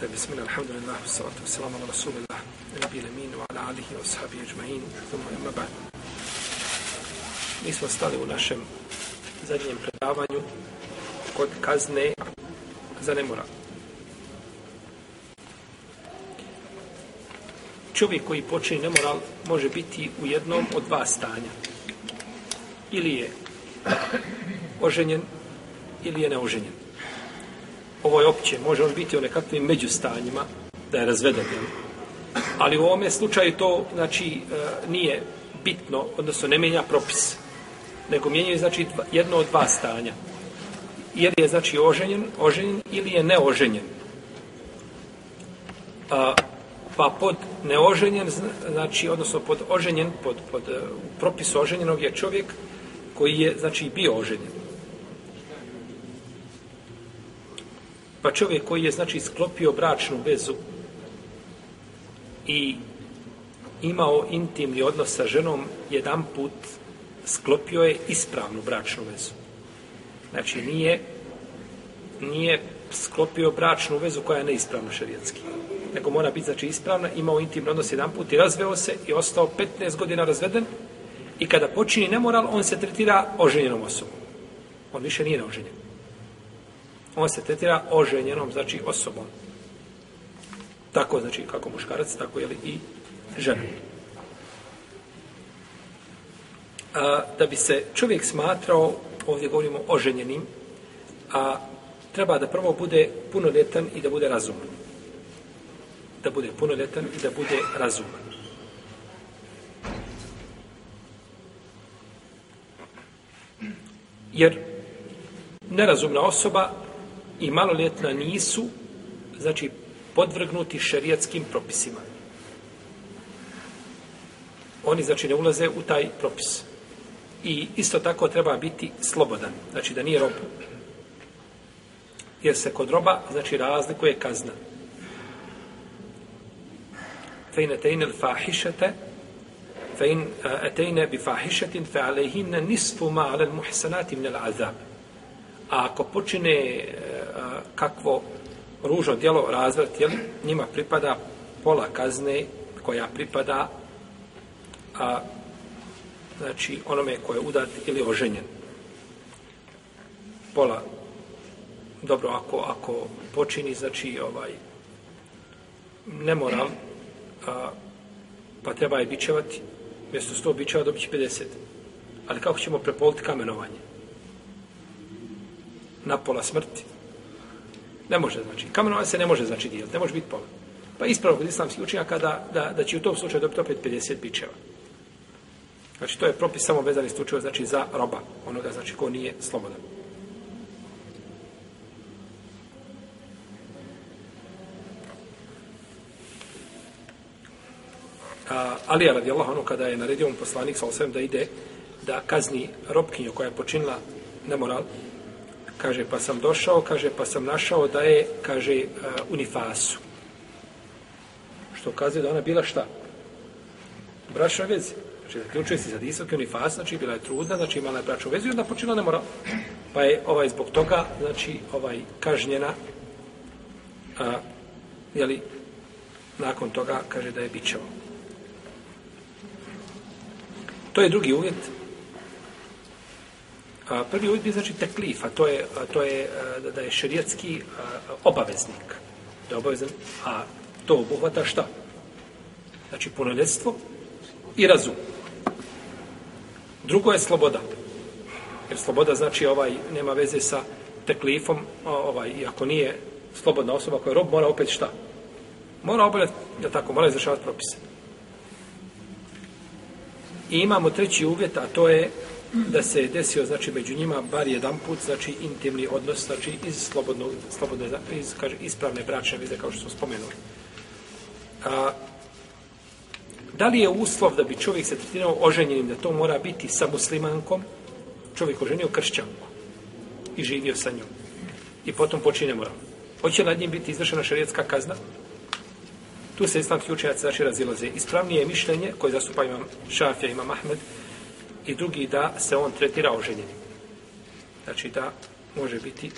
da bismo na alhamdulillah salatu wassalamu ala rasulillah nabi lamin, wa ala alihi wa sahbihi ajma'in thumma amma ba'd. Mi smo stali u našem zadnjem predavanju kod kazne za nemora. Čovjek koji počini nemoral može biti u jednom od dva stanja. Ili je oženjen ili je neoženjen. Ovo je opće, može on biti u nekakvim međustanjima da je razveden. Jel? Ali u ovome slučaju to znači e, nije bitno, odnosno ne mijenja propis, nego mijenjaju znači jedno od dva stanja. Jer je znači oženjen, oženjen ili je neoženjen. A, pa pod neoženjen, znači, odnosno pod oženjen, pod, pod e, uh, propis oženjenog je čovjek koji je, znači, bio oženjen. Pa čovjek koji je, znači, sklopio bračnu vezu i imao intimni odnos sa ženom jedan put sklopio je ispravnu bračnu vezu. Znači, nije, nije sklopio bračnu vezu koja je neispravna šarijetski. Nego mora biti, znači, ispravna, imao intimni odnos jedan put i razveo se i ostao 15 godina razveden i kada počini nemoral, on se tretira oženjenom osobom. On više nije neoženjen. On se tretira oženjenom, znači, osobom. Tako, znači, kako muškarac, tako je li i žena. A, da bi se čovjek smatrao, ovdje govorimo oženjenim, a treba da prvo bude punoljetan i da bude razuman. Da bude punoljetan i da bude razuman. Jer nerazumna osoba i maloljetna nisu, znači, podvrgnuti šerijatskim propisima. Oni, znači, ne ulaze u taj propis. I isto tako treba biti slobodan, znači da nije rob. Jer se kod roba, znači, razlikuje kazna. فإن أتينا الفاحشة فإن أتينا بفاحشة فعليهن نصف ما على المحسنات من العذاب a ako počine e, kakvo ružno djelo razvrat, jel, njima pripada pola kazne koja pripada a, znači onome ko je udat ili oženjen. Pola dobro, ako, ako počini, znači ovaj nemoral a, pa treba je bićevati mjesto 100 bićeva dobit 50. Ali kako ćemo prepoliti kamenovanje? Na pola smrti. Ne može, znači. Kamenovanje se ne može, znači, dijeliti. Ne može biti pola. Pa ispravno kod islamskih učenjaka da, da, da će u tom slučaju dobiti opet 50 bičeva. Znači, to je propis samo vezani slučaj, znači, za roba. Onoga, znači, ko nije slobodan. A, Ali radijallahu anhu kada je naredio mu poslanik sa osvijem da ide da kazni robkinju koja je počinila nemoral kaže pa sam došao kaže pa sam našao da je kaže e, u unifasu što kaže da ona bila šta brašna vezi znači zaključuje se za disak unifas znači bila je trudna znači imala je bračnu vezu i onda počinila nemoral pa je ovaj zbog toga znači ovaj kažnjena a, jeli, nakon toga kaže da je bićevo. To je drugi uvjet. A, prvi uvjet bi znači teklif, a to je, a to je a, da je šerijetski obaveznik. Da je obavezan, a to obuhvata šta? Znači punoljetstvo i razum. Drugo je sloboda. Jer sloboda znači ovaj nema veze sa teklifom, ovaj, i ako nije slobodna osoba koja je rob, mora opet šta? Mora obavljati, da tako, mora izvršavati propise. I imamo treći uvjet, a to je da se desio, znači, među njima bar jedan put, znači, intimni odnos, znači, iz slobodnog, slobodne, iz, kaže, ispravne bračne vize, kao što smo spomenuli. A, da li je uslov da bi čovjek se tretirao oženjenim, da to mora biti sa muslimankom, čovjek oženio kršćanku i živio sa njom. I potom počine moral. Hoće nad njim biti izvršena šarijetska kazna? Tu se islamski učenjaci znači razilaze. Ispravnije je mišljenje koje zastupa imam Šafija, imam Ahmed i drugi da se on tretira oženjenim. Znači da može biti,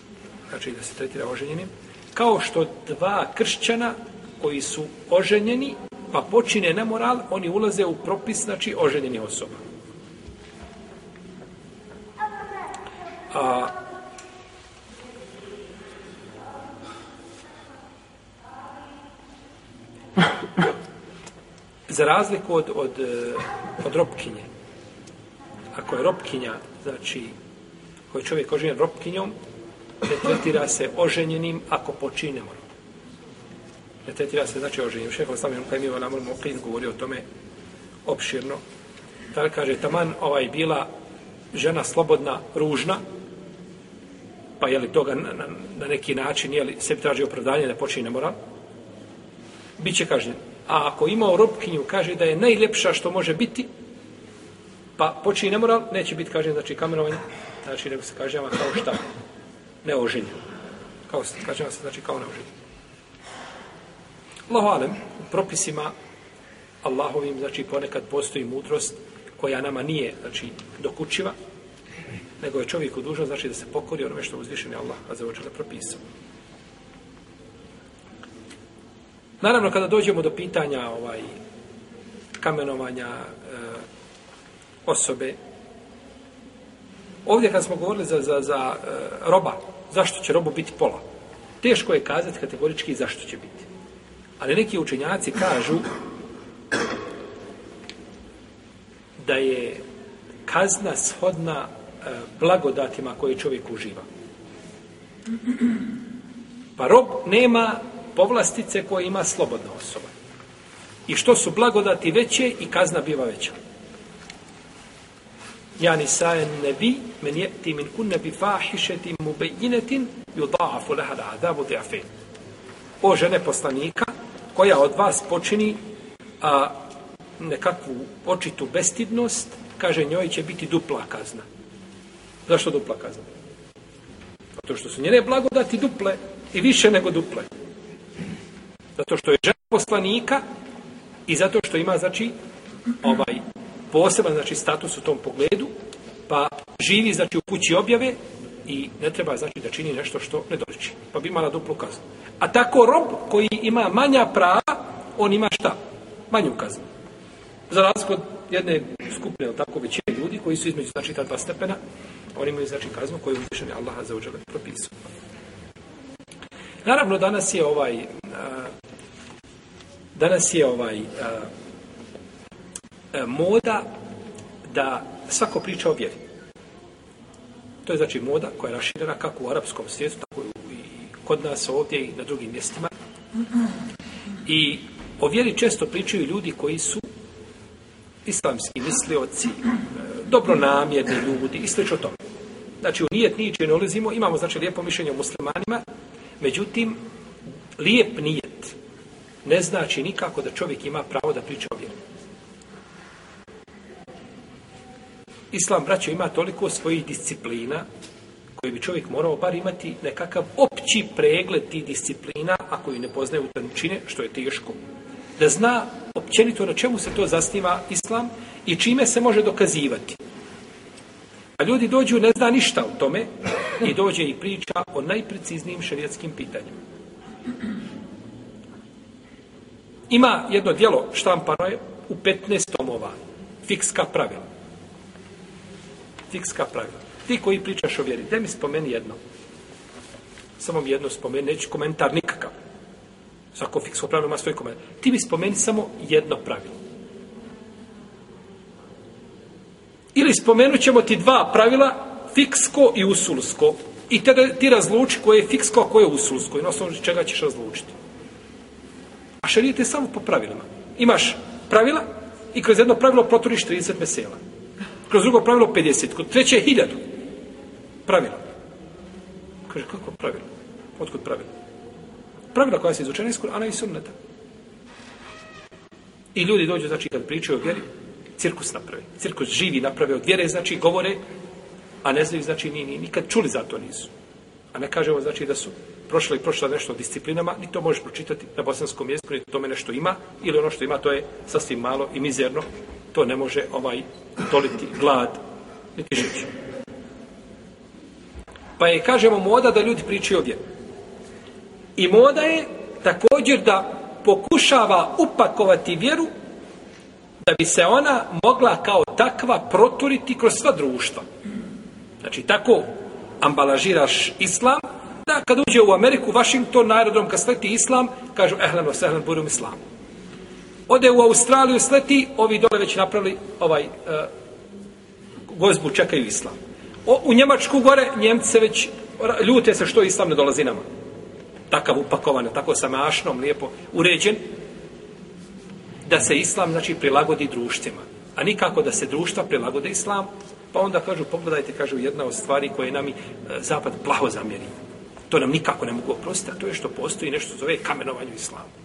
znači da se tretira oženjenim. kao što dva kršćana koji su oženjeni, pa počine nemoral, oni ulaze u propis, znači, oženjeni osoba. A, za razliku od, od, od ropkinje, ako je ropkinja, znači, koji čovjek oženjen ropkinjom, ne tretira se oženjenim ako počine moral. Ne tretira se, znači, oženjenim. Šeho sam je kaj mi je Mokin govori o tome opširno. Tada kaže, taman ovaj bila žena slobodna, ružna, pa je li toga na, na, na neki način, je li sebi traži opravdanje da počine moral, bit će kažnjen. A ako ima ropkinju, kaže da je najljepša što može biti, pa počini nemoral, neće biti kažnjen, znači kamenovanje, znači nego se kažnjava kao šta? Neoženjen. Kao se kažnjava se, znači kao neoženjen. Allahu alem, u propisima Allahovim, znači ponekad postoji mudrost koja nama nije, znači, dokučiva, nego je čovjek dužan, znači da se pokori onome što uzvišen je Allah, a za oče da propisao. Naravno, kada dođemo do pitanja ovaj kamenovanja e, osobe, ovdje kad smo govorili za, za, za e, roba, zašto će robu biti pola? Teško je kazati kategorički zašto će biti. Ali neki učenjaci kažu da je kazna shodna e, blagodatima koje čovjek uživa. Pa rob nema povlastice koje ima slobodna osoba. I što su blagodati veće i kazna biva veća. Ja nisaje nebi, men jeti min kun nebi fahišeti mu bejinetin, ju da'afu leha da adabu. O žene poslanika, koja od vas počini a, nekakvu očitu bestidnost, kaže njoj će biti dupla kazna. Zašto dupla kazna? Zato što su njene blagodati duple i više nego duple. Zato što je žena poslanika i zato što ima, znači, ovaj poseban, znači, status u tom pogledu, pa živi, znači, u kući objave i ne treba, znači, da čini nešto što ne doliči. Pa bi imala duplu kaznu. A tako rob koji ima manja prava, on ima šta? Manju kaznu. Za razliku od jedne skupne, tako većine ljudi koji su između, znači, ta dva stepena, oni imaju, znači, kaznu koju uzvišeni Allah za uđele propisao. Naravno, danas je ovaj, danas je ovaj a, E, moda da svako priča o vjeri. To je znači moda koja je raširena kako u arapskom svijetu, tako i kod nas ovdje i na drugim mjestima. I o vjeri često pričaju ljudi koji su islamski mislioci, e, dobronamjerni ljudi i sl. tome. Znači, u nijet niče ne ulazimo, imamo znači lijepo mišljenje o muslimanima, međutim, lijep nijet ne znači nikako da čovjek ima pravo da priča o vjeri. Islam, braćo, ima toliko svojih disciplina koji bi čovjek morao bar imati nekakav opći pregled tih disciplina, ako koji ne poznaje u tančine, što je teško, da zna općenito na čemu se to zasniva Islam i čime se može dokazivati. A ljudi dođu, ne zna ništa o tome i dođe i priča o najpreciznijim šarijetskim pitanjima. Ima jedno dijelo štampano je u 15 tomova. Fikska pravila. Fikska pravila. Ti koji pričaš o vjeri, gdje mi spomeni jedno? Samo mi jedno spomeni, neću komentar nikakav. Svako fiksko pravilo ima svoj komentar. Ti mi spomeni samo jedno pravilo. Ili spomenut ćemo ti dva pravila, fiksko i usulsko. I te, ti razluči koje je fiksko, a koje je usulsko. I na osnovu čega ćeš razlučiti. A šarijet je samo po pravilima. Imaš pravila i kroz jedno pravilo proturiš 30 mesela. Kroz drugo pravilo 50. Kod treće je 1000. Pravilo. Kaže, kako pravilo? Otkud pravilo? Pravila koja se izučena iz Kur'ana i sunneta. I ljudi dođu, znači, kad pričaju o vjeri, cirkus naprave. Cirkus živi naprave od vjere, znači, govore, a ne znaju, znači, ni, ni, nikad čuli za to nisu. A ne kažemo, znači, da su prošla i prošla nešto o disciplinama, ni to možeš pročitati na bosanskom jeziku, ni tome nešto ima, ili ono što ima, to je sasvim malo i mizerno, to ne može ovaj toliti glad, niti žić. Pa je, kažemo, moda da ljudi pričaju o vjeru. I moda je također da pokušava upakovati vjeru da bi se ona mogla kao takva proturiti kroz sva društva. Znači, tako ambalažiraš islam, da kad uđe u Ameriku, Washington, na aerodrom, kad sleti islam, kažu, ehlen, osehlen, burum islam. Ode u Australiju, sleti, ovi dole već napravili ovaj, e, gozbu, čekaju islam. O, u Njemačku gore, Njemci se već ljute se što islam ne dolazi nama. Takav upakovan, tako sa mašnom, lijepo uređen, da se islam, znači, prilagodi društvima. A nikako da se društva prilagode islam, pa onda kažu, pogledajte, kažu, jedna od stvari koje nam i e, Zapad plaho zamjeri. To nam nikako ne mogu oprostiti, a to je što postoji nešto zove kamenovanju islamu.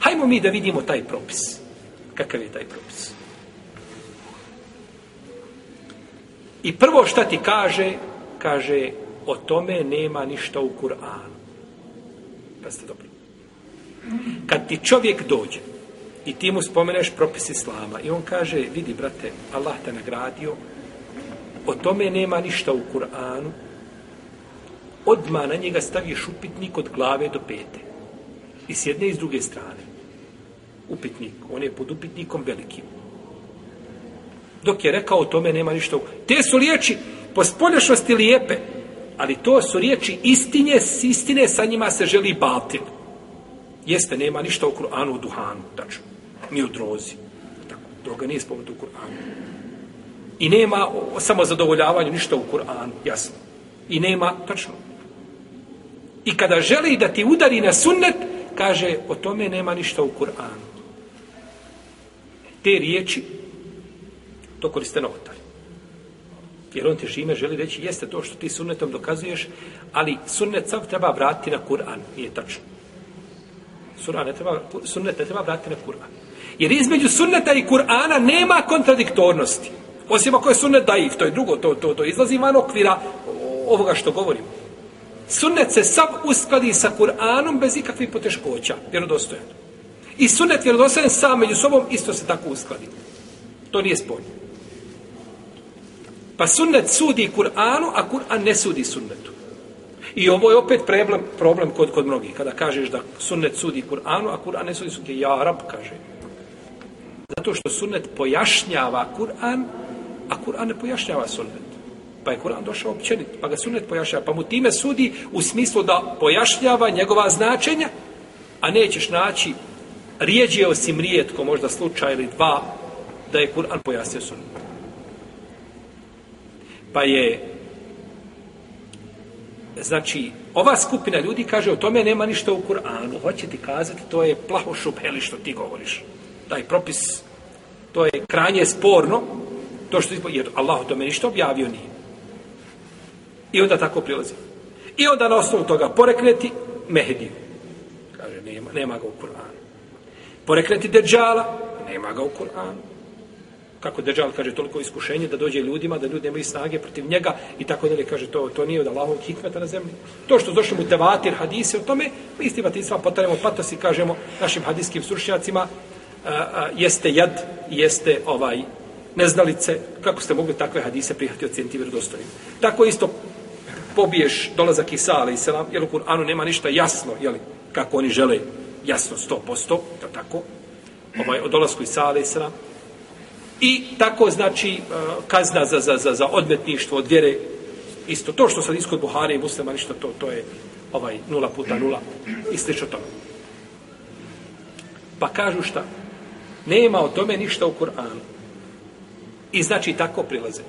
Hajmo mi da vidimo taj propis. Kakav je taj propis? I prvo šta ti kaže, kaže, o tome nema ništa u Kur'anu. Pa ste dobro. Kad ti čovjek dođe i ti mu spomeneš propis Islama i on kaže, vidi brate, Allah te nagradio, o tome nema ništa u Kur'anu, odma na njega staviš upitnik od glave do pete. I s jedne i s druge strane. Upitnik, on je pod upitnikom velikim. Dok je rekao o tome nema ništa. Te su riječi po spolješnosti lijepe, ali to su riječi istinje, s istine sa njima se želi batil. Jeste, nema ništa u Kur'anu u duhanu, tačno. Ni u drozi. Tako, droga nije spomenuta u Kur'anu. I nema o, o samozadovoljavanju ništa u Kur'anu, jasno. I nema, tačno. I kada želi da ti udari na sunnet, kaže, o tome nema ništa u Kur'anu. Te riječi, to koriste novotari. Jer on te žime želi reći, jeste to što ti sunnetom dokazuješ, ali sunnet sav treba vratiti na Kur'an. Nije tačno. Surah ne treba, sunnet ne treba vratiti na Kur'an. Jer između sunneta i Kur'ana nema kontradiktornosti. Osim ako je sunnet daif, to je drugo, to, to, to izlazi van okvira ovoga što govorimo. Sunnet se sav uskladi sa Kur'anom bez ikakvih poteškoća, vjerodostojan. I sunnet vjerodostojan sam među sobom isto se tako uskladi. To nije spojno. Pa sunnet sudi Kur'anu, a Kur'an ne sudi sunnetu. I ovo je opet problem, problem kod, kod mnogih. Kada kažeš da sunnet sudi Kur'anu, a Kur'an ne sudi sunnetu. Ja, Arab kaže. Zato što sunnet pojašnjava Kur'an, a Kur'an ne pojašnjava sunnet. Pa je Kur'an došao općenit, pa ga sunnet pojašnjava. Pa mu time sudi u smislu da pojašnjava njegova značenja, a nećeš naći rijeđe osim rijetko, možda slučaj ili dva, da je Kur'an pojasnio sunnet. Pa je znači, ova skupina ljudi kaže o tome nema ništa u Kur'anu. Hoće ti kazati, to je plaho šupeli što ti govoriš. Taj propis, to je kranje sporno, to što ti, jer Allah o tome ništa objavio nije. I onda tako prilazi. I onda na osnovu toga porekneti Mehediju. Kaže, nema, nema ga u Kur'anu. Porekneti Deđala, nema ga u Kur'anu. Kako Deđal kaže, toliko iskušenje da dođe ljudima, da ljudi nemaju snage protiv njega i tako dalje, kaže, to, to nije od Allahovog hikmeta na zemlji. To što došli mu tevatir, hadise o tome, mi isti batisma potaremo patos i kažemo našim hadijskim stručnjacima, a, a, jeste jad, jeste ovaj neznalice, kako ste mogli takve hadise prihati od cijenti vjerodostojnim. Tako isto pobiješ dolazak Isa, ali selam, jer u Kur'anu nema ništa jasno, jeli, kako oni žele jasno 100%, to tako, ovaj, o dolasku Isa, ali selam. I tako, znači, e, kazna za, za, za, za odmetništvo od vjere, isto to što sad iskod Buhari i muslima, ništa to, to je ovaj nula puta nula i slično tome. Pa kažu šta? Nema o tome ništa u Kur'anu. I znači tako prilaze.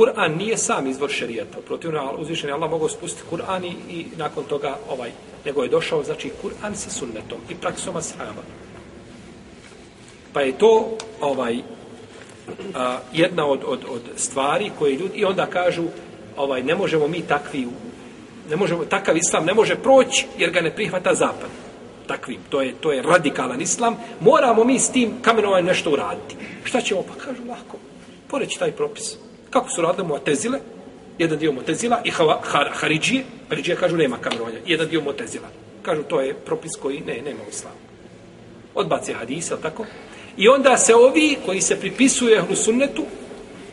Kur'an nije sam izvor šerijata. Protivno, je Allah mogao spustiti Kur'an i, i nakon toga ovaj, nego je došao, znači, Kur'an sa sunnetom i praksom ashaba. Pa je to ovaj a, jedna od, od, od stvari koje ljudi, i onda kažu, ovaj, ne možemo mi takvi, ne možemo, takav islam ne može proći jer ga ne prihvata zapad. Takvim, to je, to je radikalan islam. Moramo mi s tim kamenovanjem nešto uraditi. Šta ćemo? Pa kažu, lako, poreći taj propis. Kako su radile Mu'tezile? Jedan dio Mu'tezila i hava, har, Haridžije. Haridžije kažu nema kamrovanja, Jedan dio Mu'tezila. Kažu to je propis koji ne, nema u islamu. Odbace hadise, tako? I onda se ovi koji se pripisuju ehlu sunnetu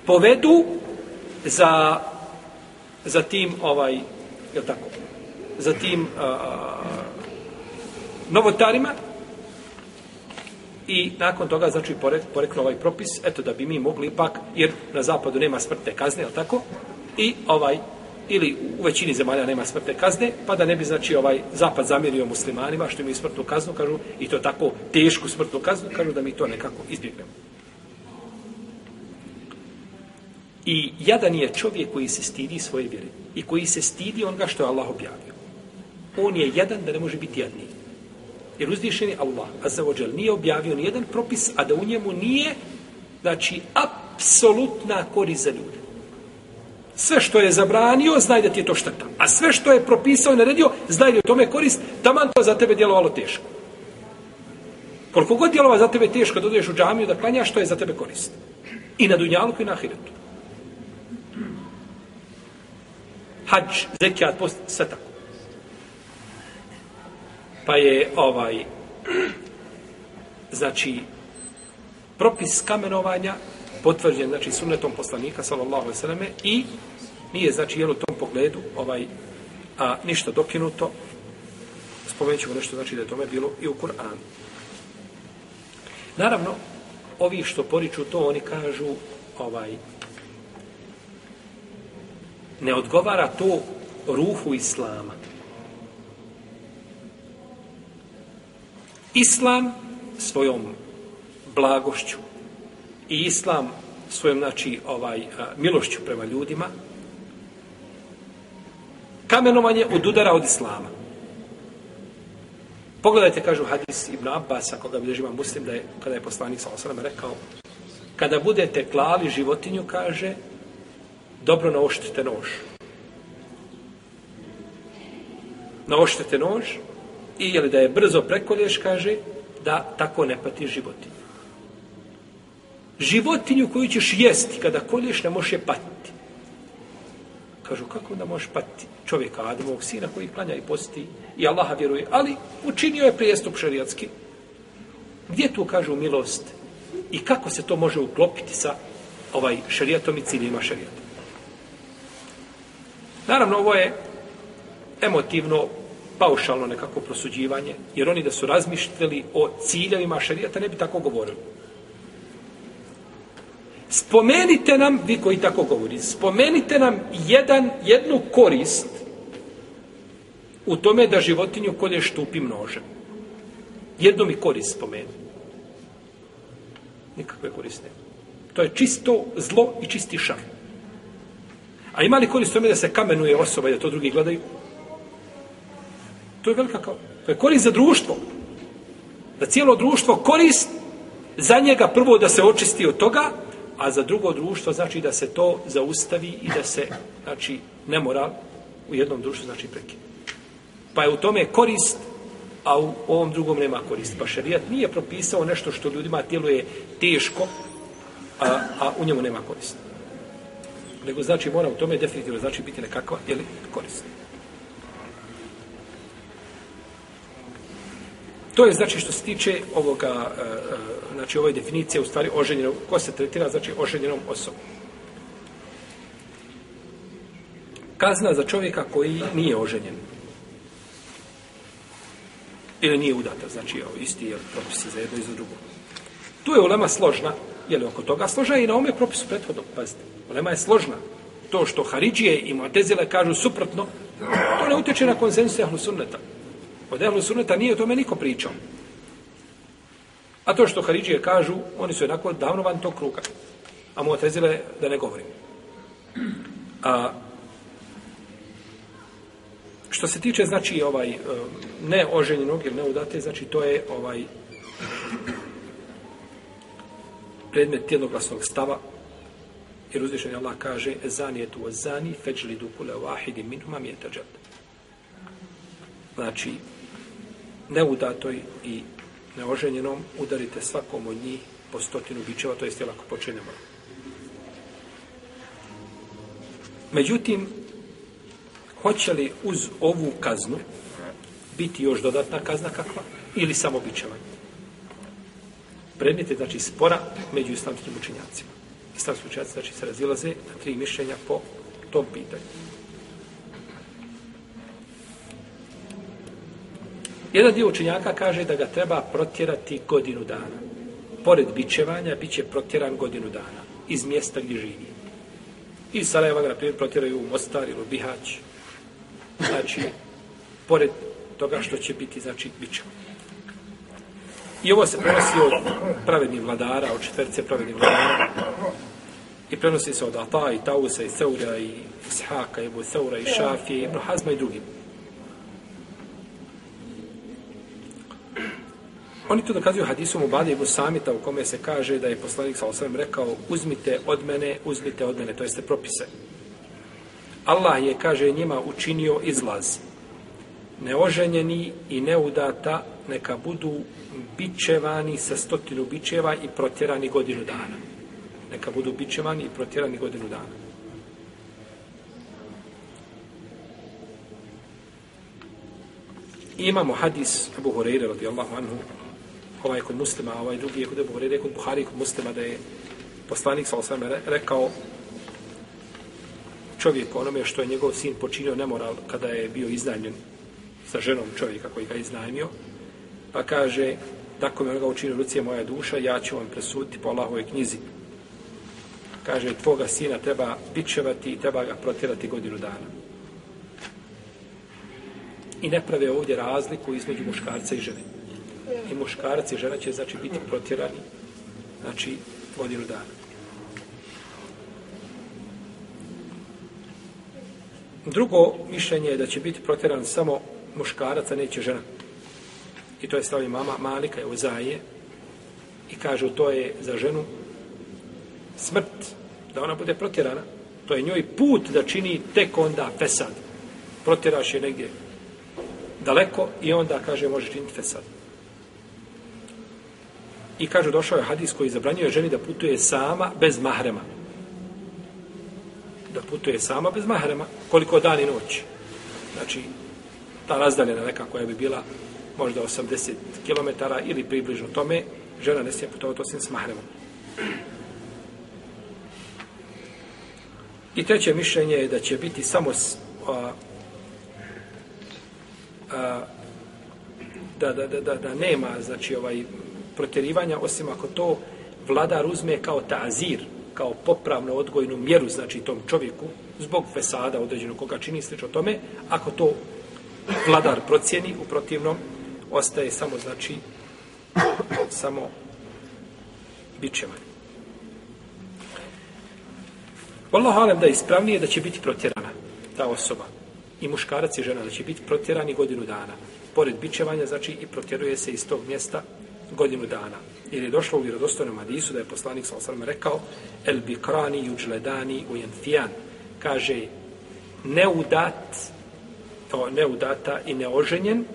povedu za, za tim ovaj, je tako? za tim a, novotarima i nakon toga znači poreklo ovaj propis eto da bi mi mogli ipak jer na zapadu nema smrtne kazne je tako i ovaj ili u većini zemalja nema smrtne kazne, pa da ne bi, znači, ovaj zapad zamjerio muslimanima, što imaju smrtnu kaznu, kažu, i to tako tešku smrtnu kaznu, kažu da mi to nekako izbjegnemo. I jadan je čovjek koji se stidi svoje vjere i koji se stidi onoga što je Allah objavio. On je jedan da ne može biti jadniji. Jer je Allah, a za ođel, nije objavio ni jedan propis, a da u njemu nije, znači, apsolutna korist za ljude. Sve što je zabranio, znaj da ti je to šteta. A sve što je propisao i naredio, znaj da je tome korist, taman to za tebe djelovalo teško. Koliko god djelova za tebe teško da u džamiju da klanjaš, što je za tebe korist. I na dunjalku i na ahiretu. Hadž, zekijat, post, sve tako. Pa je ovaj, znači, propis kamenovanja potvrđen, znači, sunnetom poslanika, sallallahu alaihi sallam, i nije, znači, jel u tom pogledu, ovaj, a ništa dokinuto, spomenut ćemo nešto, znači, da je tome bilo i u Kur'anu. Naravno, ovi što poriču to, oni kažu, ovaj, ne odgovara to ruhu Islama. Islam svojom blagošću i Islam svojom, znači, ovaj, milošću prema ljudima, kamenovanje od udara od Islama. Pogledajte, kažu hadis Ibn Abbas, koga bilježi vam muslim, da je, kada je poslanik sa osanem rekao, kada budete klali životinju, kaže, dobro naoštite nož. Naoštite nož i je da je brzo prekolješ, kaže, da tako ne pati životinju. Životinju koju ćeš jesti kada kolješ, ne možeš je patiti. Kažu, kako da možeš patiti čovjeka, Adamovog sina koji klanja i posti i Allaha vjeruje, ali učinio je prijestup šarijatski. Gdje tu kažu milost i kako se to može uklopiti sa ovaj šarijatom i ciljima šarijata? Naravno, ovo je emotivno, paušalno nekako prosuđivanje, jer oni da su razmišljali o ciljevima šarijata ne bi tako govorili. Spomenite nam, vi koji tako govori, spomenite nam jedan, jednu korist u tome da životinju kolje štupi nožem. Jednu mi korist spomeni. Nikakve koriste. To je čisto zlo i čisti šar. A ima li korist tome da se kamenuje osoba i da to drugi gledaju? To je velika kao... To je korist za društvo. Da cijelo društvo korist za njega prvo da se očisti od toga, a za drugo društvo znači da se to zaustavi i da se, znači, ne mora u jednom društvu, znači, prekine. Pa je u tome korist, a u ovom drugom nema korist. Pa šarijat nije propisao nešto što ljudima je teško, a, a u njemu nema korist. Nego znači mora u tome definitivno znači biti nekakva ili korist. To je znači što se tiče ovoga, e, e, znači ove definicije u stvari oženjenom, ko se tretira, znači oženjenom osobom. Kazna za čovjeka koji nije oženjen. Ili nije udata, znači je isti je propis za jedno i za drugo. Tu je ulema složna, je li oko toga složna i na ome propisu prethodnog, pazite. Ulema je složna. To što Haridžije i Mu'tezile kažu suprotno, to ne utječe na konsensus ehlu sunneta. Od ehlu sunneta nije o tome niko pričao. A to što Haridžije kažu, oni su jednako davno van tog kruga. A Mu'tezile, da ne govorim. A, što se tiče, znači, ovaj, e, ne oženjenog ili neudate, znači, to je ovaj predmet jednoglasnog stava, jer uzvišen Allah kaže, zani je tu zani, feđli dukule vahidi minhuma mi je Znači, neudatoj i neoženjenom udarite svakom od njih po stotinu bičeva, to jest jel ako počinemo. Međutim, hoće li uz ovu kaznu biti još dodatna kazna kakva ili samo bičevanje? Predmet je znači spora među islamskim učenjacima. Islamski učenjaci znači se razilaze na tri mišljenja po tom pitanju. Jedan dio učenjaka kaže da ga treba protjerati godinu dana. Pored bićevanja, bit će protjeran godinu dana iz mjesta gdje živi. I Sarajeva ga, na primjer, protjeraju u Mostar ili u Bihać. Znači, pored toga što će biti, znači, bićevan. I ovo se prenosi od pravednih vladara, od četvrce pravednih vladara. I prenosi se od Ata i Tausa i Seura i Ishaka i Ebu Seura i Šafije i Ibn Hazma i drugim. Oni to dokazuju hadisom u Badi Samita u kome se kaže da je poslanik sa osvrame rekao uzmite od mene, uzmite od mene, to jeste propise. Allah je, kaže, njima učinio izlaz. Neoženjeni i neudata neka budu bičevani sa stotinu bičeva i protjerani godinu dana. Neka budu bičevani i protjerani godinu dana. I imamo hadis Abu Hureyre radijallahu anhu ovaj kod muslima, a ovaj drugi je kod Abu Hureyre kod Buhari kod muslima da je poslanik sa osvrame rekao čovjek onome što je njegov sin počinio nemoral kada je bio iznajmljen sa ženom čovjeka koji ga je iznajmio pa kaže tako mi onoga učinio Lucija moja duša ja ću vam presuditi po Allahove knjizi. Kaže tvoga sina treba bičevati i treba ga protjerati godinu dana. I ne prave ovdje razliku između muškarca i žene i muškarac i žena će znači biti protjerani znači godinu dana Drugo mišljenje je da će biti protjeran samo muškarac, a neće žena. I to je stavi mama Malika, je uzaje. I kažu, to je za ženu smrt, da ona bude protjerana. To je njoj put da čini tek onda fesad. Protjeraš je negdje daleko i onda, kaže, može činiti fesad. I kaže, došao je hadis koji zabranjuje ženi da putuje sama bez mahrema da putuje sama bez mahrema, koliko dan i noć. Znači, ta razdaljena neka koja bi bila možda 80 km ili približno tome, žena ne smije putovati osim s mahremom. I treće mišljenje je da će biti samo s, a, a, da, da, da, da, da nema znači ovaj protjerivanja osim ako to vladar uzme kao tazir, kao popravno odgojnu mjeru, znači tom čovjeku, zbog fesada određeno koga čini slično tome, ako to vladar procjeni, u protivnom, ostaje samo, znači, samo bićevanje. Wallahu alem da je ispravnije da će biti protjerana ta osoba. I muškarac i žena da će biti protjerani godinu dana. Pored bićevanja, znači, i protjeruje se iz tog mjesta godinu dana. Jer je došlo u vjerodostojnom hadisu da je poslanik sa osrme rekao El bikrani juđledani u. Kaže, neudat, to neudata i neoženjen,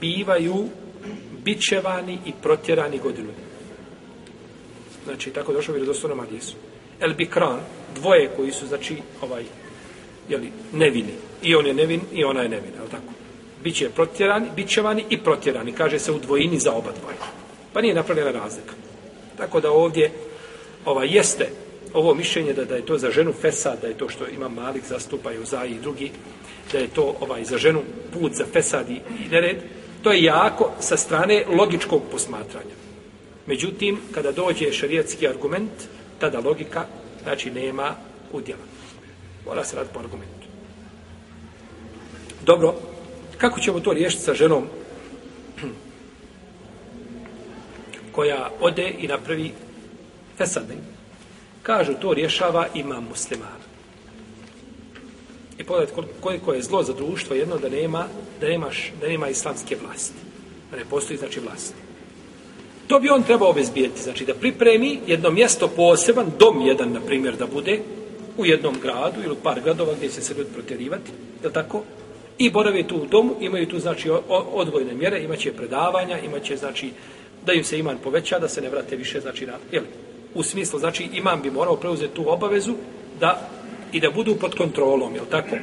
bivaju bićevani i protjerani godinu. Znači, tako došlo u vjerodostojnom hadisu. El bikran, dvoje koji su, znači, ovaj, jeli, nevini. I on je nevin, i ona je nevina, je tako? Biće protjerani, bićevani i protjerani. Kaže se u dvojini za oba dvoje. Pa nije napravljena razlika. Tako da ovdje ova jeste ovo mišljenje da, da je to za ženu fesad, da je to što ima Malik zastupaju za i drugi, da je to ovaj za ženu put za fesad i, i nered, to je jako sa strane logičkog posmatranja. Međutim, kada dođe šarijetski argument, tada logika, znači, nema udjela. Mora se raditi po argumentu. Dobro, kako ćemo to riješiti sa ženom koja ode i napravi fesadne. Kažu, to rješava imam muslimana. I pogledajte koliko je zlo za društvo jedno da nema, da nemaš, da nema islamske vlasti. Da ne postoji, znači, vlast. To bi on trebao obezbijeti. Znači, da pripremi jedno mjesto poseban, dom jedan, na primjer, da bude u jednom gradu ili par gradova gdje će se ljudi protjerivati, je tako, i borave tu u domu, imaju tu, znači, odvojne mjere, imaće predavanja, imaće, znači, da im se iman poveća, da se ne vrate više, znači, na, jel, u smislu, znači, imam bi morao preuzeti tu obavezu da i da budu pod kontrolom, jel tako?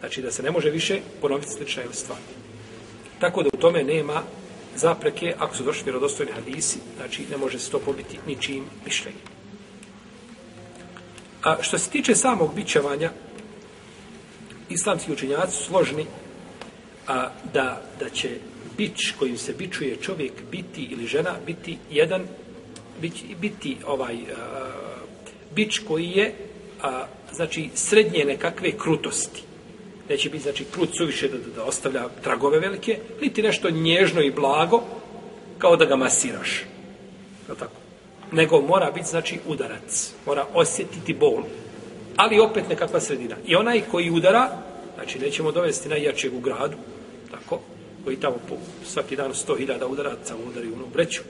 Znači, da se ne može više ponoviti slična ili stvar. Tako da u tome nema zapreke, ako su došli vjerodostojni hadisi, znači, ne može se to pobiti ničim mišljenjem. A što se tiče samog bićevanja, islamski učenjaci su složni a, da, da će bić kojim se bičuje čovjek biti ili žena biti jedan biti, biti ovaj a, bić koji je a, znači srednje nekakve krutosti. Neće biti znači krut suviše da, da, da ostavlja tragove velike niti nešto nježno i blago kao da ga masiraš. Je tako? Nego mora biti znači udarac. Mora osjetiti bol ali opet nekakva sredina i onaj koji udara znači nećemo dovesti najjačeg u gradu tako koji tamo po svaki dan 100.000 udaraca udari u onu breću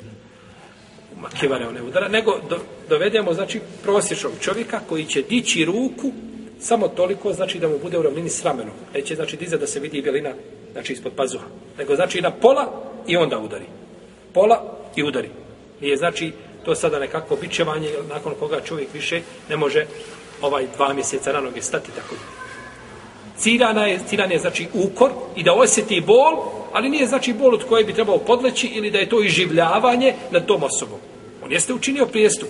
makivare one udara, nego do, dovedemo, znači, prosječnog čovjeka koji će dići ruku samo toliko, znači, da mu bude u ravnini s ramenom. Neće, znači, diza da se vidi belina, znači, ispod pazuha. Nego, znači, na pola i onda udari. Pola i udari. Nije, znači, to sada nekako bičevanje, nakon koga čovjek više ne može ovaj dva mjeseca na noge stati, tako da. Ciljana je, ciljan je, znači, ukor i da osjeti bol, ali nije, znači, bol od koje bi trebao podleći ili da je to iživljavanje nad tom osobom. On jeste učinio prijestup,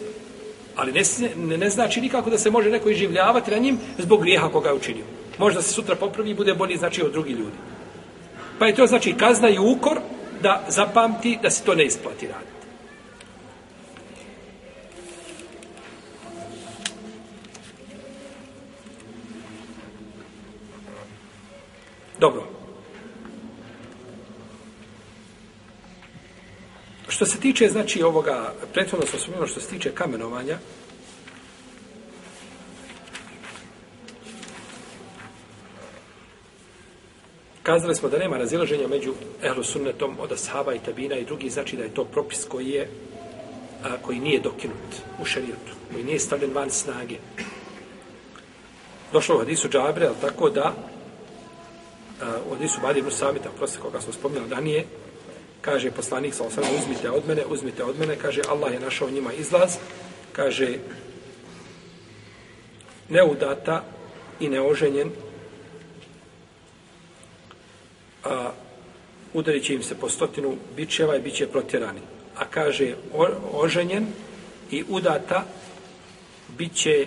ali ne, ne, ne znači nikako da se može neko iživljavati na njim zbog grijeha koga je učinio. Možda se sutra popravi i bude bolji, znači, od drugih ljudi. Pa je to, znači, kazna i ukor da zapamti da se to ne isplati raditi. Dobro. Što se tiče, znači, ovoga, prethodno smo spomenuli što se tiče kamenovanja, kazali smo da nema razilaženja među ehlusunnetom od ashaba i tabina i drugi, znači da je to propis koji je a, koji nije dokinut u šarijetu, koji nije stavljen van snage. Došlo u hadisu Džabre, ali tako da Eh, u hadisu Badi ibn Samita, proste koga smo spomnjali danije, kaže poslanik sa osam, uzmite od mene, uzmite od mene, kaže Allah je našao njima izlaz, kaže neudata i neoženjen, a udarit će im se po stotinu bićeva i bit će protjerani. A kaže o, oženjen i udata bit će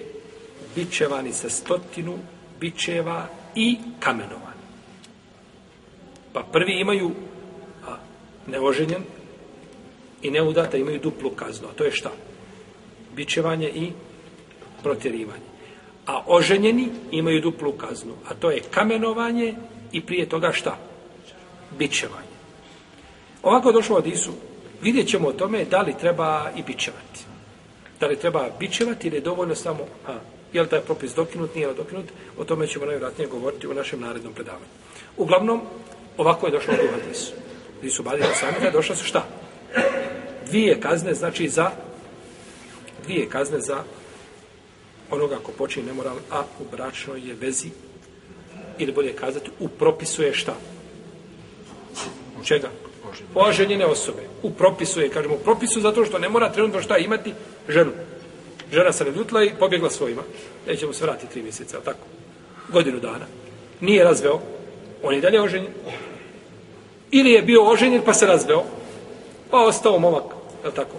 bićevani sa stotinu bićeva i kamenova. Pa prvi imaju a, neoženjen i neudata imaju duplu kaznu. A to je šta? Bičevanje i protjerivanje. A oženjeni imaju duplu kaznu. A to je kamenovanje i prije toga šta? Bičevanje. Ovako došlo od Isu. Vidjet ćemo o tome da li treba i bičevati. Da li treba bičevati ili je dovoljno samo... A, je li taj propis dokinut, nije dokinut? O tome ćemo najvjerojatnije govoriti u našem narednom predavanju. Uglavnom, Ovako je došlo u hadisu. Gdje su badili samita, došla su šta? Dvije kazne, znači za dvije kazne za onoga ko počini nemoral, a u bračnoj je vezi ili bolje kazati, u propisu je šta? Čega? Oženjene osobe. U propisu je, kažemo, u propisu zato što ne mora trenutno šta imati ženu. Žena se ljutila i pobjegla svojima. Nećemo se vratiti tri mjeseca, ali tako? Godinu dana. Nije razveo. On je dalje oženjen. Ili je bio oženjen pa se razveo, pa ostao momak, je tako?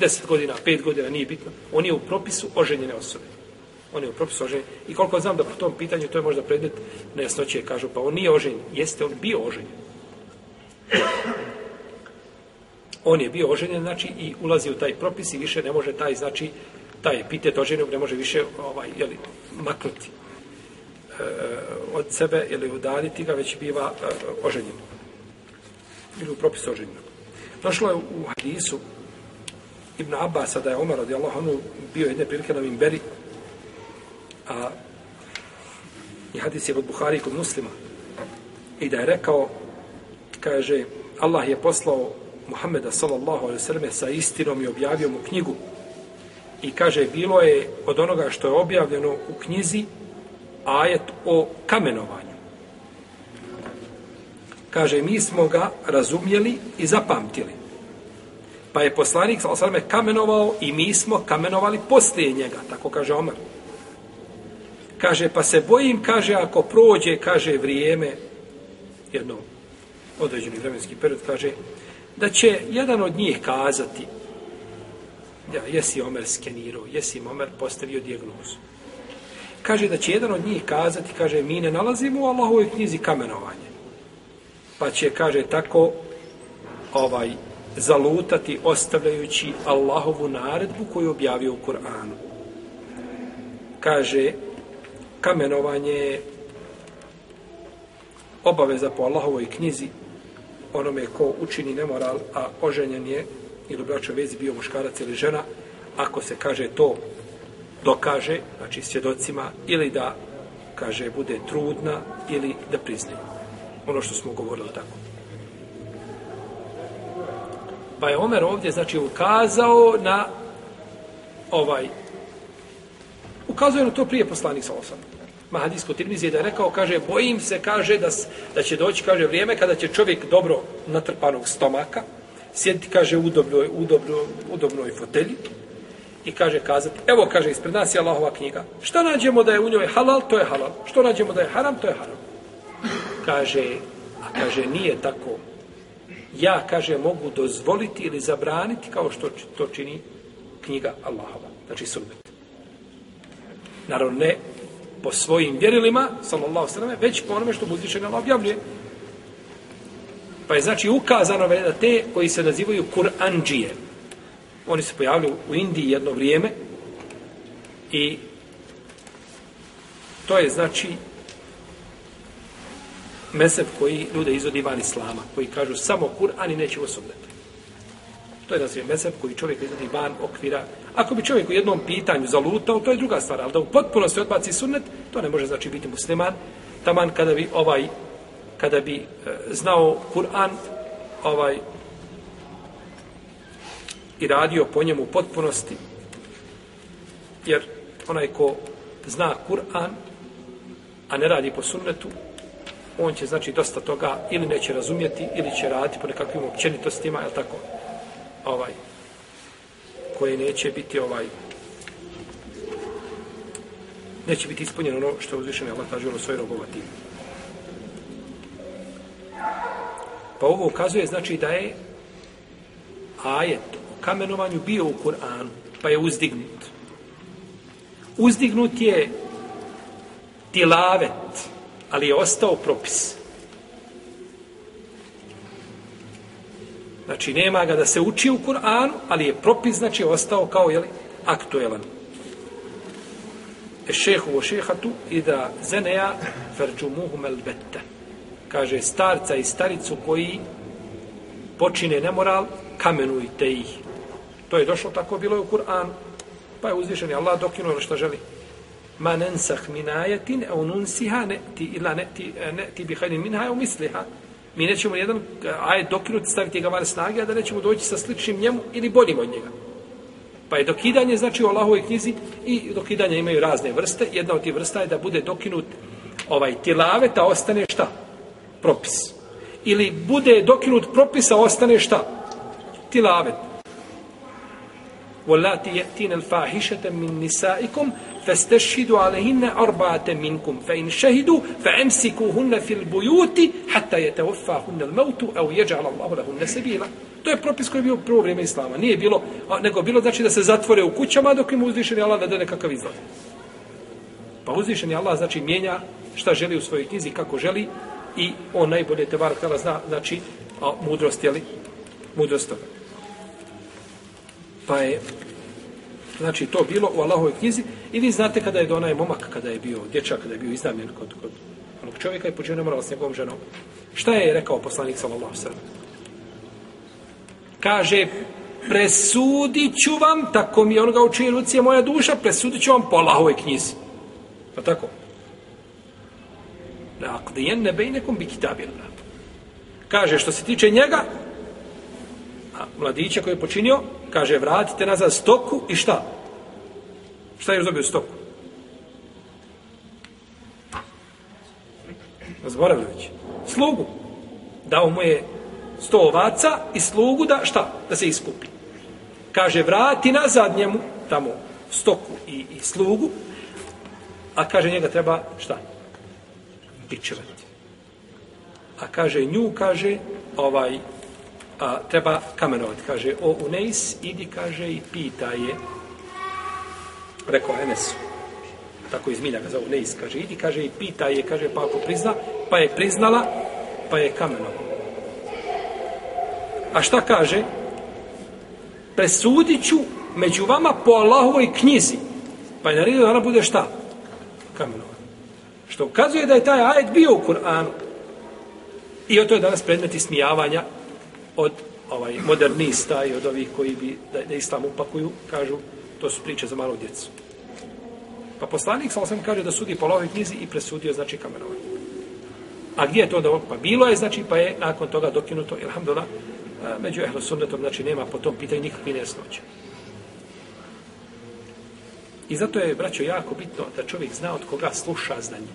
Deset godina, pet godina, nije bitno. On je u propisu oženjene osobe. On je u propisu oženjen. I koliko znam da po tom pitanju, to je možda predmet nejasnoće, kažu, pa on nije oženjen. Jeste on bio oženjen. On je bio oženjen, znači, i ulazi u taj propis i više ne može taj, znači, taj epitet oženjenog ne može više, ovaj, jeli, maknuti e, od sebe ili udaljiti ga, već biva e, oženjen ili u propisu oženjenog. Došlo je u hadisu Ibn Abbas, da je Omar radijallahu anhu bio jedne prilike na Mimberi, a i hadis je od Buhari kod muslima, i da je rekao, kaže, Allah je poslao Muhammeda sallallahu alaihi sallam sa istinom i objavio mu knjigu. I kaže, bilo je od onoga što je objavljeno u knjizi ajet o kamenovanju kaže, mi smo ga razumjeli i zapamtili. Pa je poslanik, sal sveme, kamenovao i mi smo kamenovali poslije njega, tako kaže Omar. Kaže, pa se bojim, kaže, ako prođe, kaže, vrijeme, jedno određeni vremenski period, kaže, da će jedan od njih kazati, ja, jesi Omer skenirao, jesi Omer postavio dijagnozu. kaže da će jedan od njih kazati, kaže, mi ne nalazimo u Allahovoj knjizi kamenovanje. Pa će, kaže, tako ovaj zalutati ostavljajući Allahovu naredbu koju objavio u Kur'anu. Kaže, kamenovanje je obaveza po Allahovoj knjizi onome ko učini nemoral, a oženjen je ili braćo vezi bio muškarac ili žena, ako se kaže to dokaže, znači svjedocima, ili da kaže bude trudna ili da priznaje. Ono što smo govorili tako. Pa je Omer ovdje, znači, ukazao na ovaj, ukazao je na to prije poslanik sa osam. Mahadijsko Tirmizi da je rekao, kaže, bojim se, kaže, da, da će doći, kaže, vrijeme kada će čovjek dobro natrpanog stomaka, sjediti, kaže, u udobnoj, udobnoj, udobnoj fotelji, i kaže kazati, evo kaže ispred nas je Allahova knjiga. Šta nađemo da je u njoj halal, to je halal. Što nađemo da je haram, to je haram. Kaže, a kaže nije tako. Ja, kaže, mogu dozvoliti ili zabraniti kao što to čini knjiga Allahova. Znači sunnet. Naravno, ne po svojim vjerilima, sallallahu sallam, već po onome što uzvišen Allah objavljuje. Pa je znači ukazano da te koji se nazivaju Kur'anđije, Oni se pojavili u Indiji jedno vrijeme i to je znači mesep koji ljude izvodi van islama, koji kažu samo Kur'an i neće osobneti. To je nazivljen mesep koji čovjek izvodi van okvira. Ako bi čovjek u jednom pitanju zalutao, to je druga stvar, ali da u potpunosti odbaci sunnet, to ne može znači biti musliman. Taman kada bi ovaj kada bi e, znao Kur'an ovaj i radio po njemu u potpunosti. Jer onaj ko zna Kur'an, a ne radi po sunnetu, on će znači dosta toga ili neće razumjeti ili će raditi po nekakvim općenitostima, je tako? Ovaj koje neće biti ovaj neće biti ispunjeno ono što je uzvišeno Allah tražilo svoj robovati. Pa ovo ukazuje znači da je ajet kamenovanju bio u Kur'anu, pa je uzdignut. Uzdignut je tilavet, ali je ostao propis. Znači, nema ga da se uči u Kur'anu, ali je propis, znači, ostao kao, jeli, aktuelan. E šehu o šehatu i da zeneja ferđumuhum melbette. Kaže, starca i staricu koji počine nemoral, kamenujte ih. To je došlo tako bilo je u Kur'anu. Pa je uzvišen Allah dokinuo ono što želi. Ma nensah min ajetin au nunsiha ne'ti ila ne'ti, ne'ti bi hajnin minha au misliha. Mi nećemo jedan eh, ajet dokinuti, staviti ga van snage, a da nećemo doći sa sličnim njemu ili boljim od njega. Pa je dokidanje, znači u Allahovoj knjizi, i dokidanje imaju razne vrste. Jedna od tih vrsta je da bude dokinut ovaj tilavet, a ostane šta? Propis. Ili bude dokinut propis, a ostane šta? Tilavet. واللاتي يأتين الفاحشة من نسائكم فاستشهدوا عليهن أربعة منكم فإن شهدوا فأمسكوهن في البيوت حتى يتوفاهن الموت أو يجعل الله لهن سبيلا To je propis koji je bio prvo vrijeme Islama. Nije bilo, nego bilo znači da se zatvore u kućama dok im uzvišeni Allah da da nekakav izlaz. Pa uzvišeni Allah znači mijenja šta želi u svojoj knjizi, kako želi i on najbolje te bar zna, znači a, mudrost, jeli? Mudrost toga pa je znači to bilo u Allahovoj knjizi i vi znate kada je do onaj momak kada je bio dječak kada je bio iznamljen kod, kod onog čovjeka i počeo nemoral s njegovom ženom. Šta je rekao poslanik sallallahu sallam kaže presudit ću vam tako mi onoga učije ruci je moja duša presudit ću vam po Allahove knjizi. Pa tako? La aqdijen ne bejnekom bi kitabillah. Kaže što se tiče njega mladića koji je počinio kaže, vratite nazad stoku i šta? Šta je još dobio stoku? Zboravili već. Slugu. Dao mu je sto ovaca i slugu da šta? Da se iskupi. Kaže, vrati nazad njemu tamo stoku i, i slugu, a kaže, njega treba šta? Pičevati. A kaže, nju, kaže, ovaj, a, treba kamenovati. Kaže, o Unejs, idi, kaže, i pita je, rekao Enesu, tako iz Miljaga ga Unejs, Neis, kaže, idi, kaže, i pita je, kaže, pa ako prizna, pa je priznala, pa je kamenom. A šta kaže? Presudit ću među vama po Allahovoj knjizi. Pa je naredio da ona bude šta? Kamenom. Što ukazuje da je taj ajet bio u Kur'anu. I o to je danas predmet ismijavanja od ovaj modernista i od ovih koji bi da, da islam upakuju, kažu, to su priče za malu djecu. Pa poslanik sam sam kaže da sudi po lovoj knjizi i presudio znači kamenovanje. A gdje je to da pa bilo je znači pa je nakon toga dokinuto alhamdulillah među ehlu sunnetom znači nema po tom pitanju nikakve nesnoće. I zato je braćo jako bitno da čovjek zna od koga sluša znanje.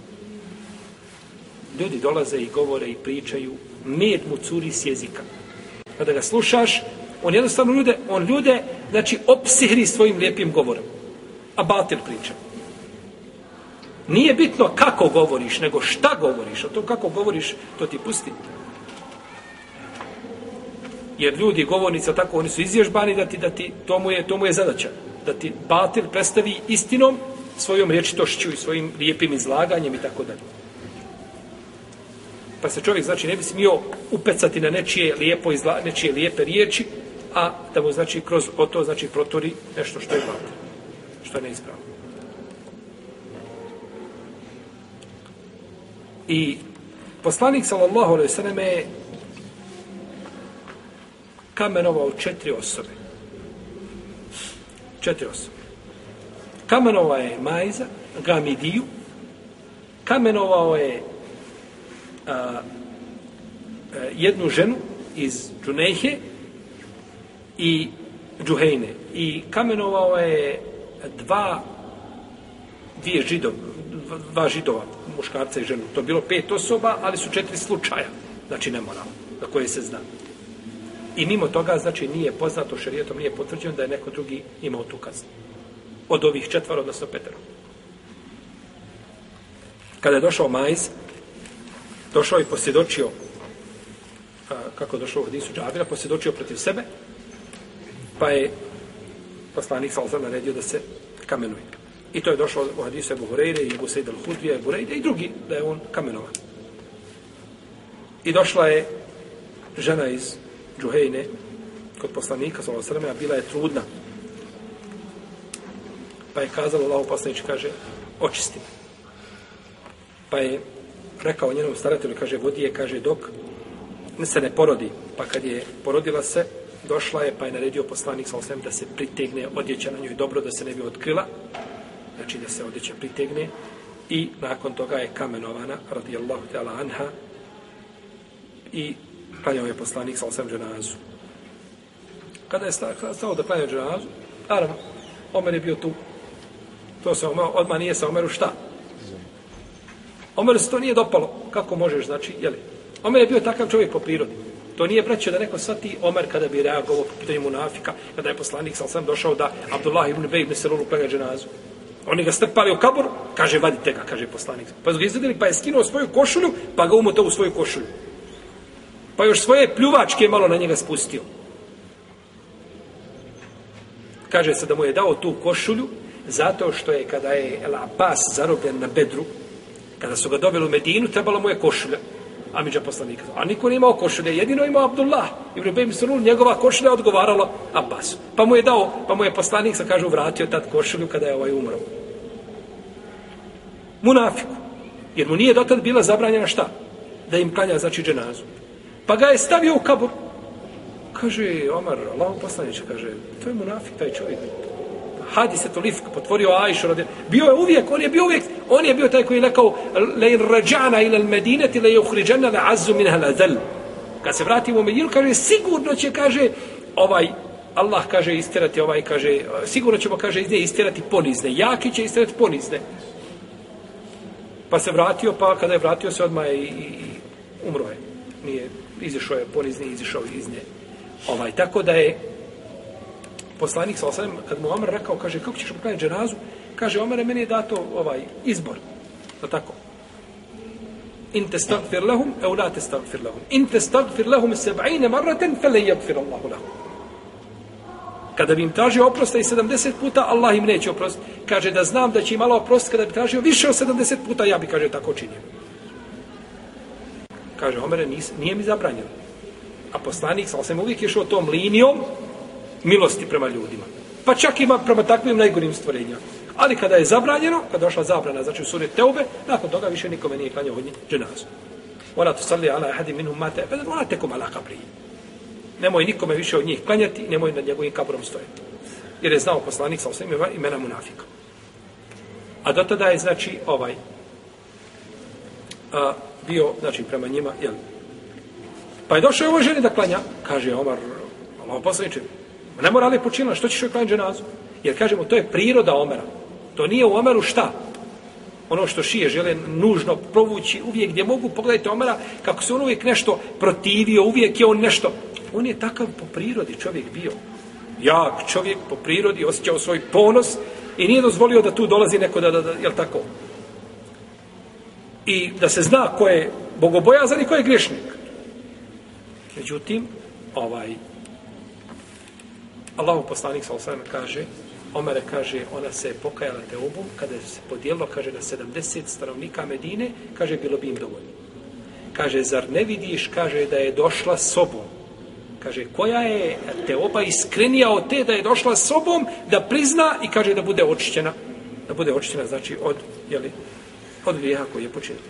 Ljudi dolaze i govore i pričaju med mu curi s jezika. Kada ga slušaš, on jednostavno ljude, on ljude, znači, opsihri svojim lijepim govorom. A batil priča. Nije bitno kako govoriš, nego šta govoriš. A to kako govoriš, to ti pusti. Jer ljudi, govornici, tako, oni su izježbani da ti, da ti, to mu je, to mu je zadaća. Da ti batil predstavi istinom svojom rječitošću i svojim lijepim izlaganjem i tako dalje. Pa se čovjek, znači, ne bi smio upecati na nečije, lijepo izla, nečije lijepe riječi, a da mu, znači, kroz to, znači, proturi nešto što je batil. Što je neispravno. I poslanik sallallahu alejhi ve selleme kamenovao četiri osobe. Četiri osobe. Kamenovao je Majza, Gamidiju, kamenovao je a, a, jednu ženu iz Džunehe i Džuhejne. I kamenovao je dva dvije židov, dva židova, muškarca i ženu. To je bilo pet osoba, ali su četiri slučaja. Znači nemoral, na koje se zna. I mimo toga, znači, nije poznato šarijetom, nije potvrđeno da je neko drugi imao tu kaznu. Od ovih četvara, odnosno petero. Kada je došao Majz, došao i posjedočio, a, kako došao u Hadisu Džabira, posjedočio protiv sebe, pa je poslanik Salzar naredio da se kamenuje. I to je došlo u Hadisu Ebu Hureyre i Ebu Sejd al-Hudrija, Ebu Hureyre i drugi, da je on kamenovan. I došla je žena iz Džuhejne, kod poslanika, sa a bila je trudna. Pa je kazalo, Allah poslanič kaže, očisti me. Pa je rekao njenom staratelju, kaže, vodi je, kaže, dok se ne porodi. Pa kad je porodila se, došla je, pa je naredio poslanik, sa da se pritegne odjeća na njoj dobro, da se ne bi otkrila. Znači da se odjeća pritegne. I nakon toga je kamenovana, radijallahu ta'ala anha, i klanjao je poslanik sa osvijem dženazu. Kada je stao da klanja dženazu, naravno, Omer je bio tu. To se Omer, odmah nije sa Omeru šta? Omer se to nije dopalo. Kako možeš, znači, jeli? Omer je bio takav čovjek po prirodi. To nije braće da neko svati Omer kada bi reagovao po pitanju munafika, kada je poslanik sam sam došao da Abdullah ibn Bej ibn Selulu klanja dženazu. Oni ga strpali u kabor, kaže, vadite ga, kaže poslanik. Pa su ga izvedili, pa je skinuo svoju košulju, pa ga umotao u svoju košulju pa još svoje pljuvačke malo na njega spustio. Kaže se da mu je dao tu košulju, zato što je kada je El Abbas zarobljen na bedru, kada su ga dobili u Medinu, trebalo mu je košulja. Amidža poslanika. A niko nije imao košulje, jedino imao Abdullah. I u Rebem Sunul njegova košulja odgovarala Abbasu. Pa mu je dao, pa mu je poslanik, sa kažu, vratio tad košulju kada je ovaj umro. Munafiku. Jer mu nije dotad bila zabranjena šta? Da im klanja, znači, dženazu. Pa ga je stavio u kabur. Kaže, Omar, Allah poslaniče, kaže, to je munafik, taj čovjek. Hadi se to lifk, potvorio Ajšu, radi. Bio je uvijek, on je bio uvijek, on je bio taj koji je rekao, le in rađana ila medineti, le je la le azu min haladel. Kad se vratimo u Medinu, kaže, sigurno će, kaže, ovaj, Allah kaže istirati ovaj, kaže, sigurno ćemo, kaže, iz nje istirati ponizne. Jaki će istirati ponizne. Pa se vratio, pa kada je vratio se odmah i, i, i umro je. Nije, izišao je ponizni, izišao iz nje. Ovaj, tako da je poslanik sa osanem, kad mu Omer rekao, kaže, kako ćeš poklanjati dženazu? Kaže, Omer, meni je dato ovaj izbor. To tako. In te stagfir lahum, e la te stagfir lahum. In te stagfir lahum seba'ine marraten, fele jagfir Allahu lahum. Kada bi im tražio oprosta i 70 puta, Allah im neće oprostiti. Kaže da znam da će im malo oprostiti kada bi tražio više od 70 puta, ja bi, kaže, tako činio. Kaže, Omer, nije mi zabranjeno. A poslanik, sa sam uvijek išao tom linijom milosti prema ljudima. Pa čak ima prema takvim najgorim stvorenjima. Ali kada je zabranjeno, kada došla zabrana, znači u suri Teube, nakon toga više nikome nije klanjao od njih dženazu. Ona tu salli ala ahadi minhum mate, pa ona tekom ala kabri. Nemoj nikome više od njih klanjati, nemoj nad njegovim kabrom stojati. Jer je znao poslanik sa osam imena munafika. A do tada je, znači, ovaj, a, bio, znači, prema njima, jel? Pa je došao ovoj ženi da klanja, kaže Omar, Allah poslaniče, ne mora li počinila, što ćeš joj klanjati dženazu? Jer kažemo, to je priroda Omera. To nije u Omeru šta? Ono što šije žele nužno provući uvijek gdje mogu. Pogledajte Omera kako se on uvijek nešto protivio, uvijek je on nešto... On je takav po prirodi čovjek bio. Jak čovjek po prirodi, osjećao svoj ponos i nije dozvolio da tu dolazi neko da, da, da jel tako? I da se zna ko je bogobojazan i ko je grešnik. Međutim, ovaj, Allahu poslanik sa osvijem kaže, Omere kaže, ona se je pokajala te kada se podijelo, kaže, na 70 stanovnika Medine, kaže, bilo bi im dovoljno. Kaže, zar ne vidiš, kaže, da je došla sobom. Kaže, koja je te oba iskrenija od te da je došla sobom, da prizna i kaže da bude očišćena. Da bude očišćena, znači, od, jeli, od grijeha koji je počinio.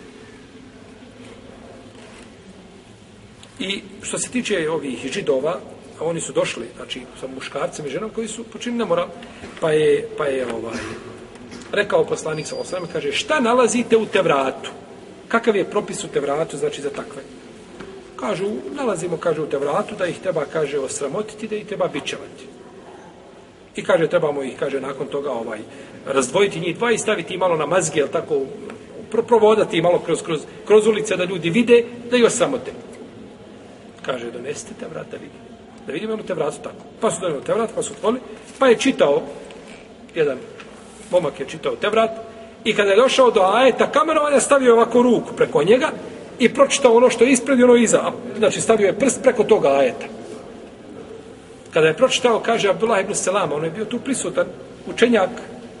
I što se tiče ovih židova, a oni su došli, znači sa muškarcem i ženom koji su počinili nemoral, pa je, pa je ovaj, rekao poslanik sa osram, kaže, šta nalazite u Tevratu? Kakav je propis u Tevratu, znači za takve? Kažu, nalazimo, kaže, u Tevratu, da ih treba, kaže, osramotiti, da ih treba bićevati. I kaže, trebamo ih, kaže, nakon toga, ovaj, razdvojiti njih dva i staviti malo na mazge, jel tako, provodati malo kroz, kroz, kroz ulice da ljudi vide, da ih osramote. Kaže, donesite Tevrat da vidite da vidimo ono te vratu tako. Pa su donijeli te vrat, pa su otvorili, pa je čitao, jedan momak je čitao te vrat, i kada je došao do ajeta kamerovanja, stavio ovako ruku preko njega i pročitao ono što je ispred i ono iza. Znači, stavio je prst preko toga ajeta. Kada je pročitao, kaže Abdullah ibn Selama, on je bio tu prisutan, učenjak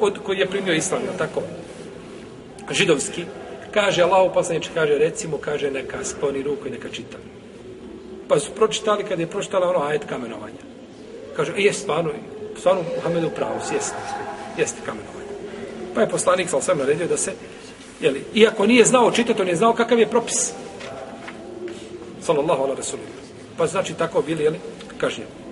od koji je primio islam, tako, židovski, kaže Allah poslanič, kaže, recimo, kaže, neka sponi ruku i neka čita. Pa su pročitali, kada je pročitala ono ajet kamenovanja. Kaže, e, jest stvarno, stvarno Muhammedu pravo, jest, jeste kamenovanje. Pa je poslanik sa sam naredio da se, jeli, iako nije znao čitati, on je znao kakav je propis. Sallallahu ala rasulina. Pa znači tako bili, jeli, kažnjeni.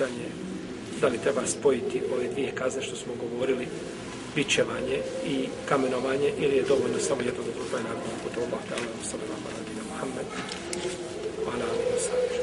Pitanje da li treba spojiti ove dvije kazne što smo govorili bićevanje i kamenovanje ili je dovoljno samo jedno dobro pa je naravno puto Allah ta'ala sallallahu alaihi wa sallam Muhammed wa ala alihi wa sallam.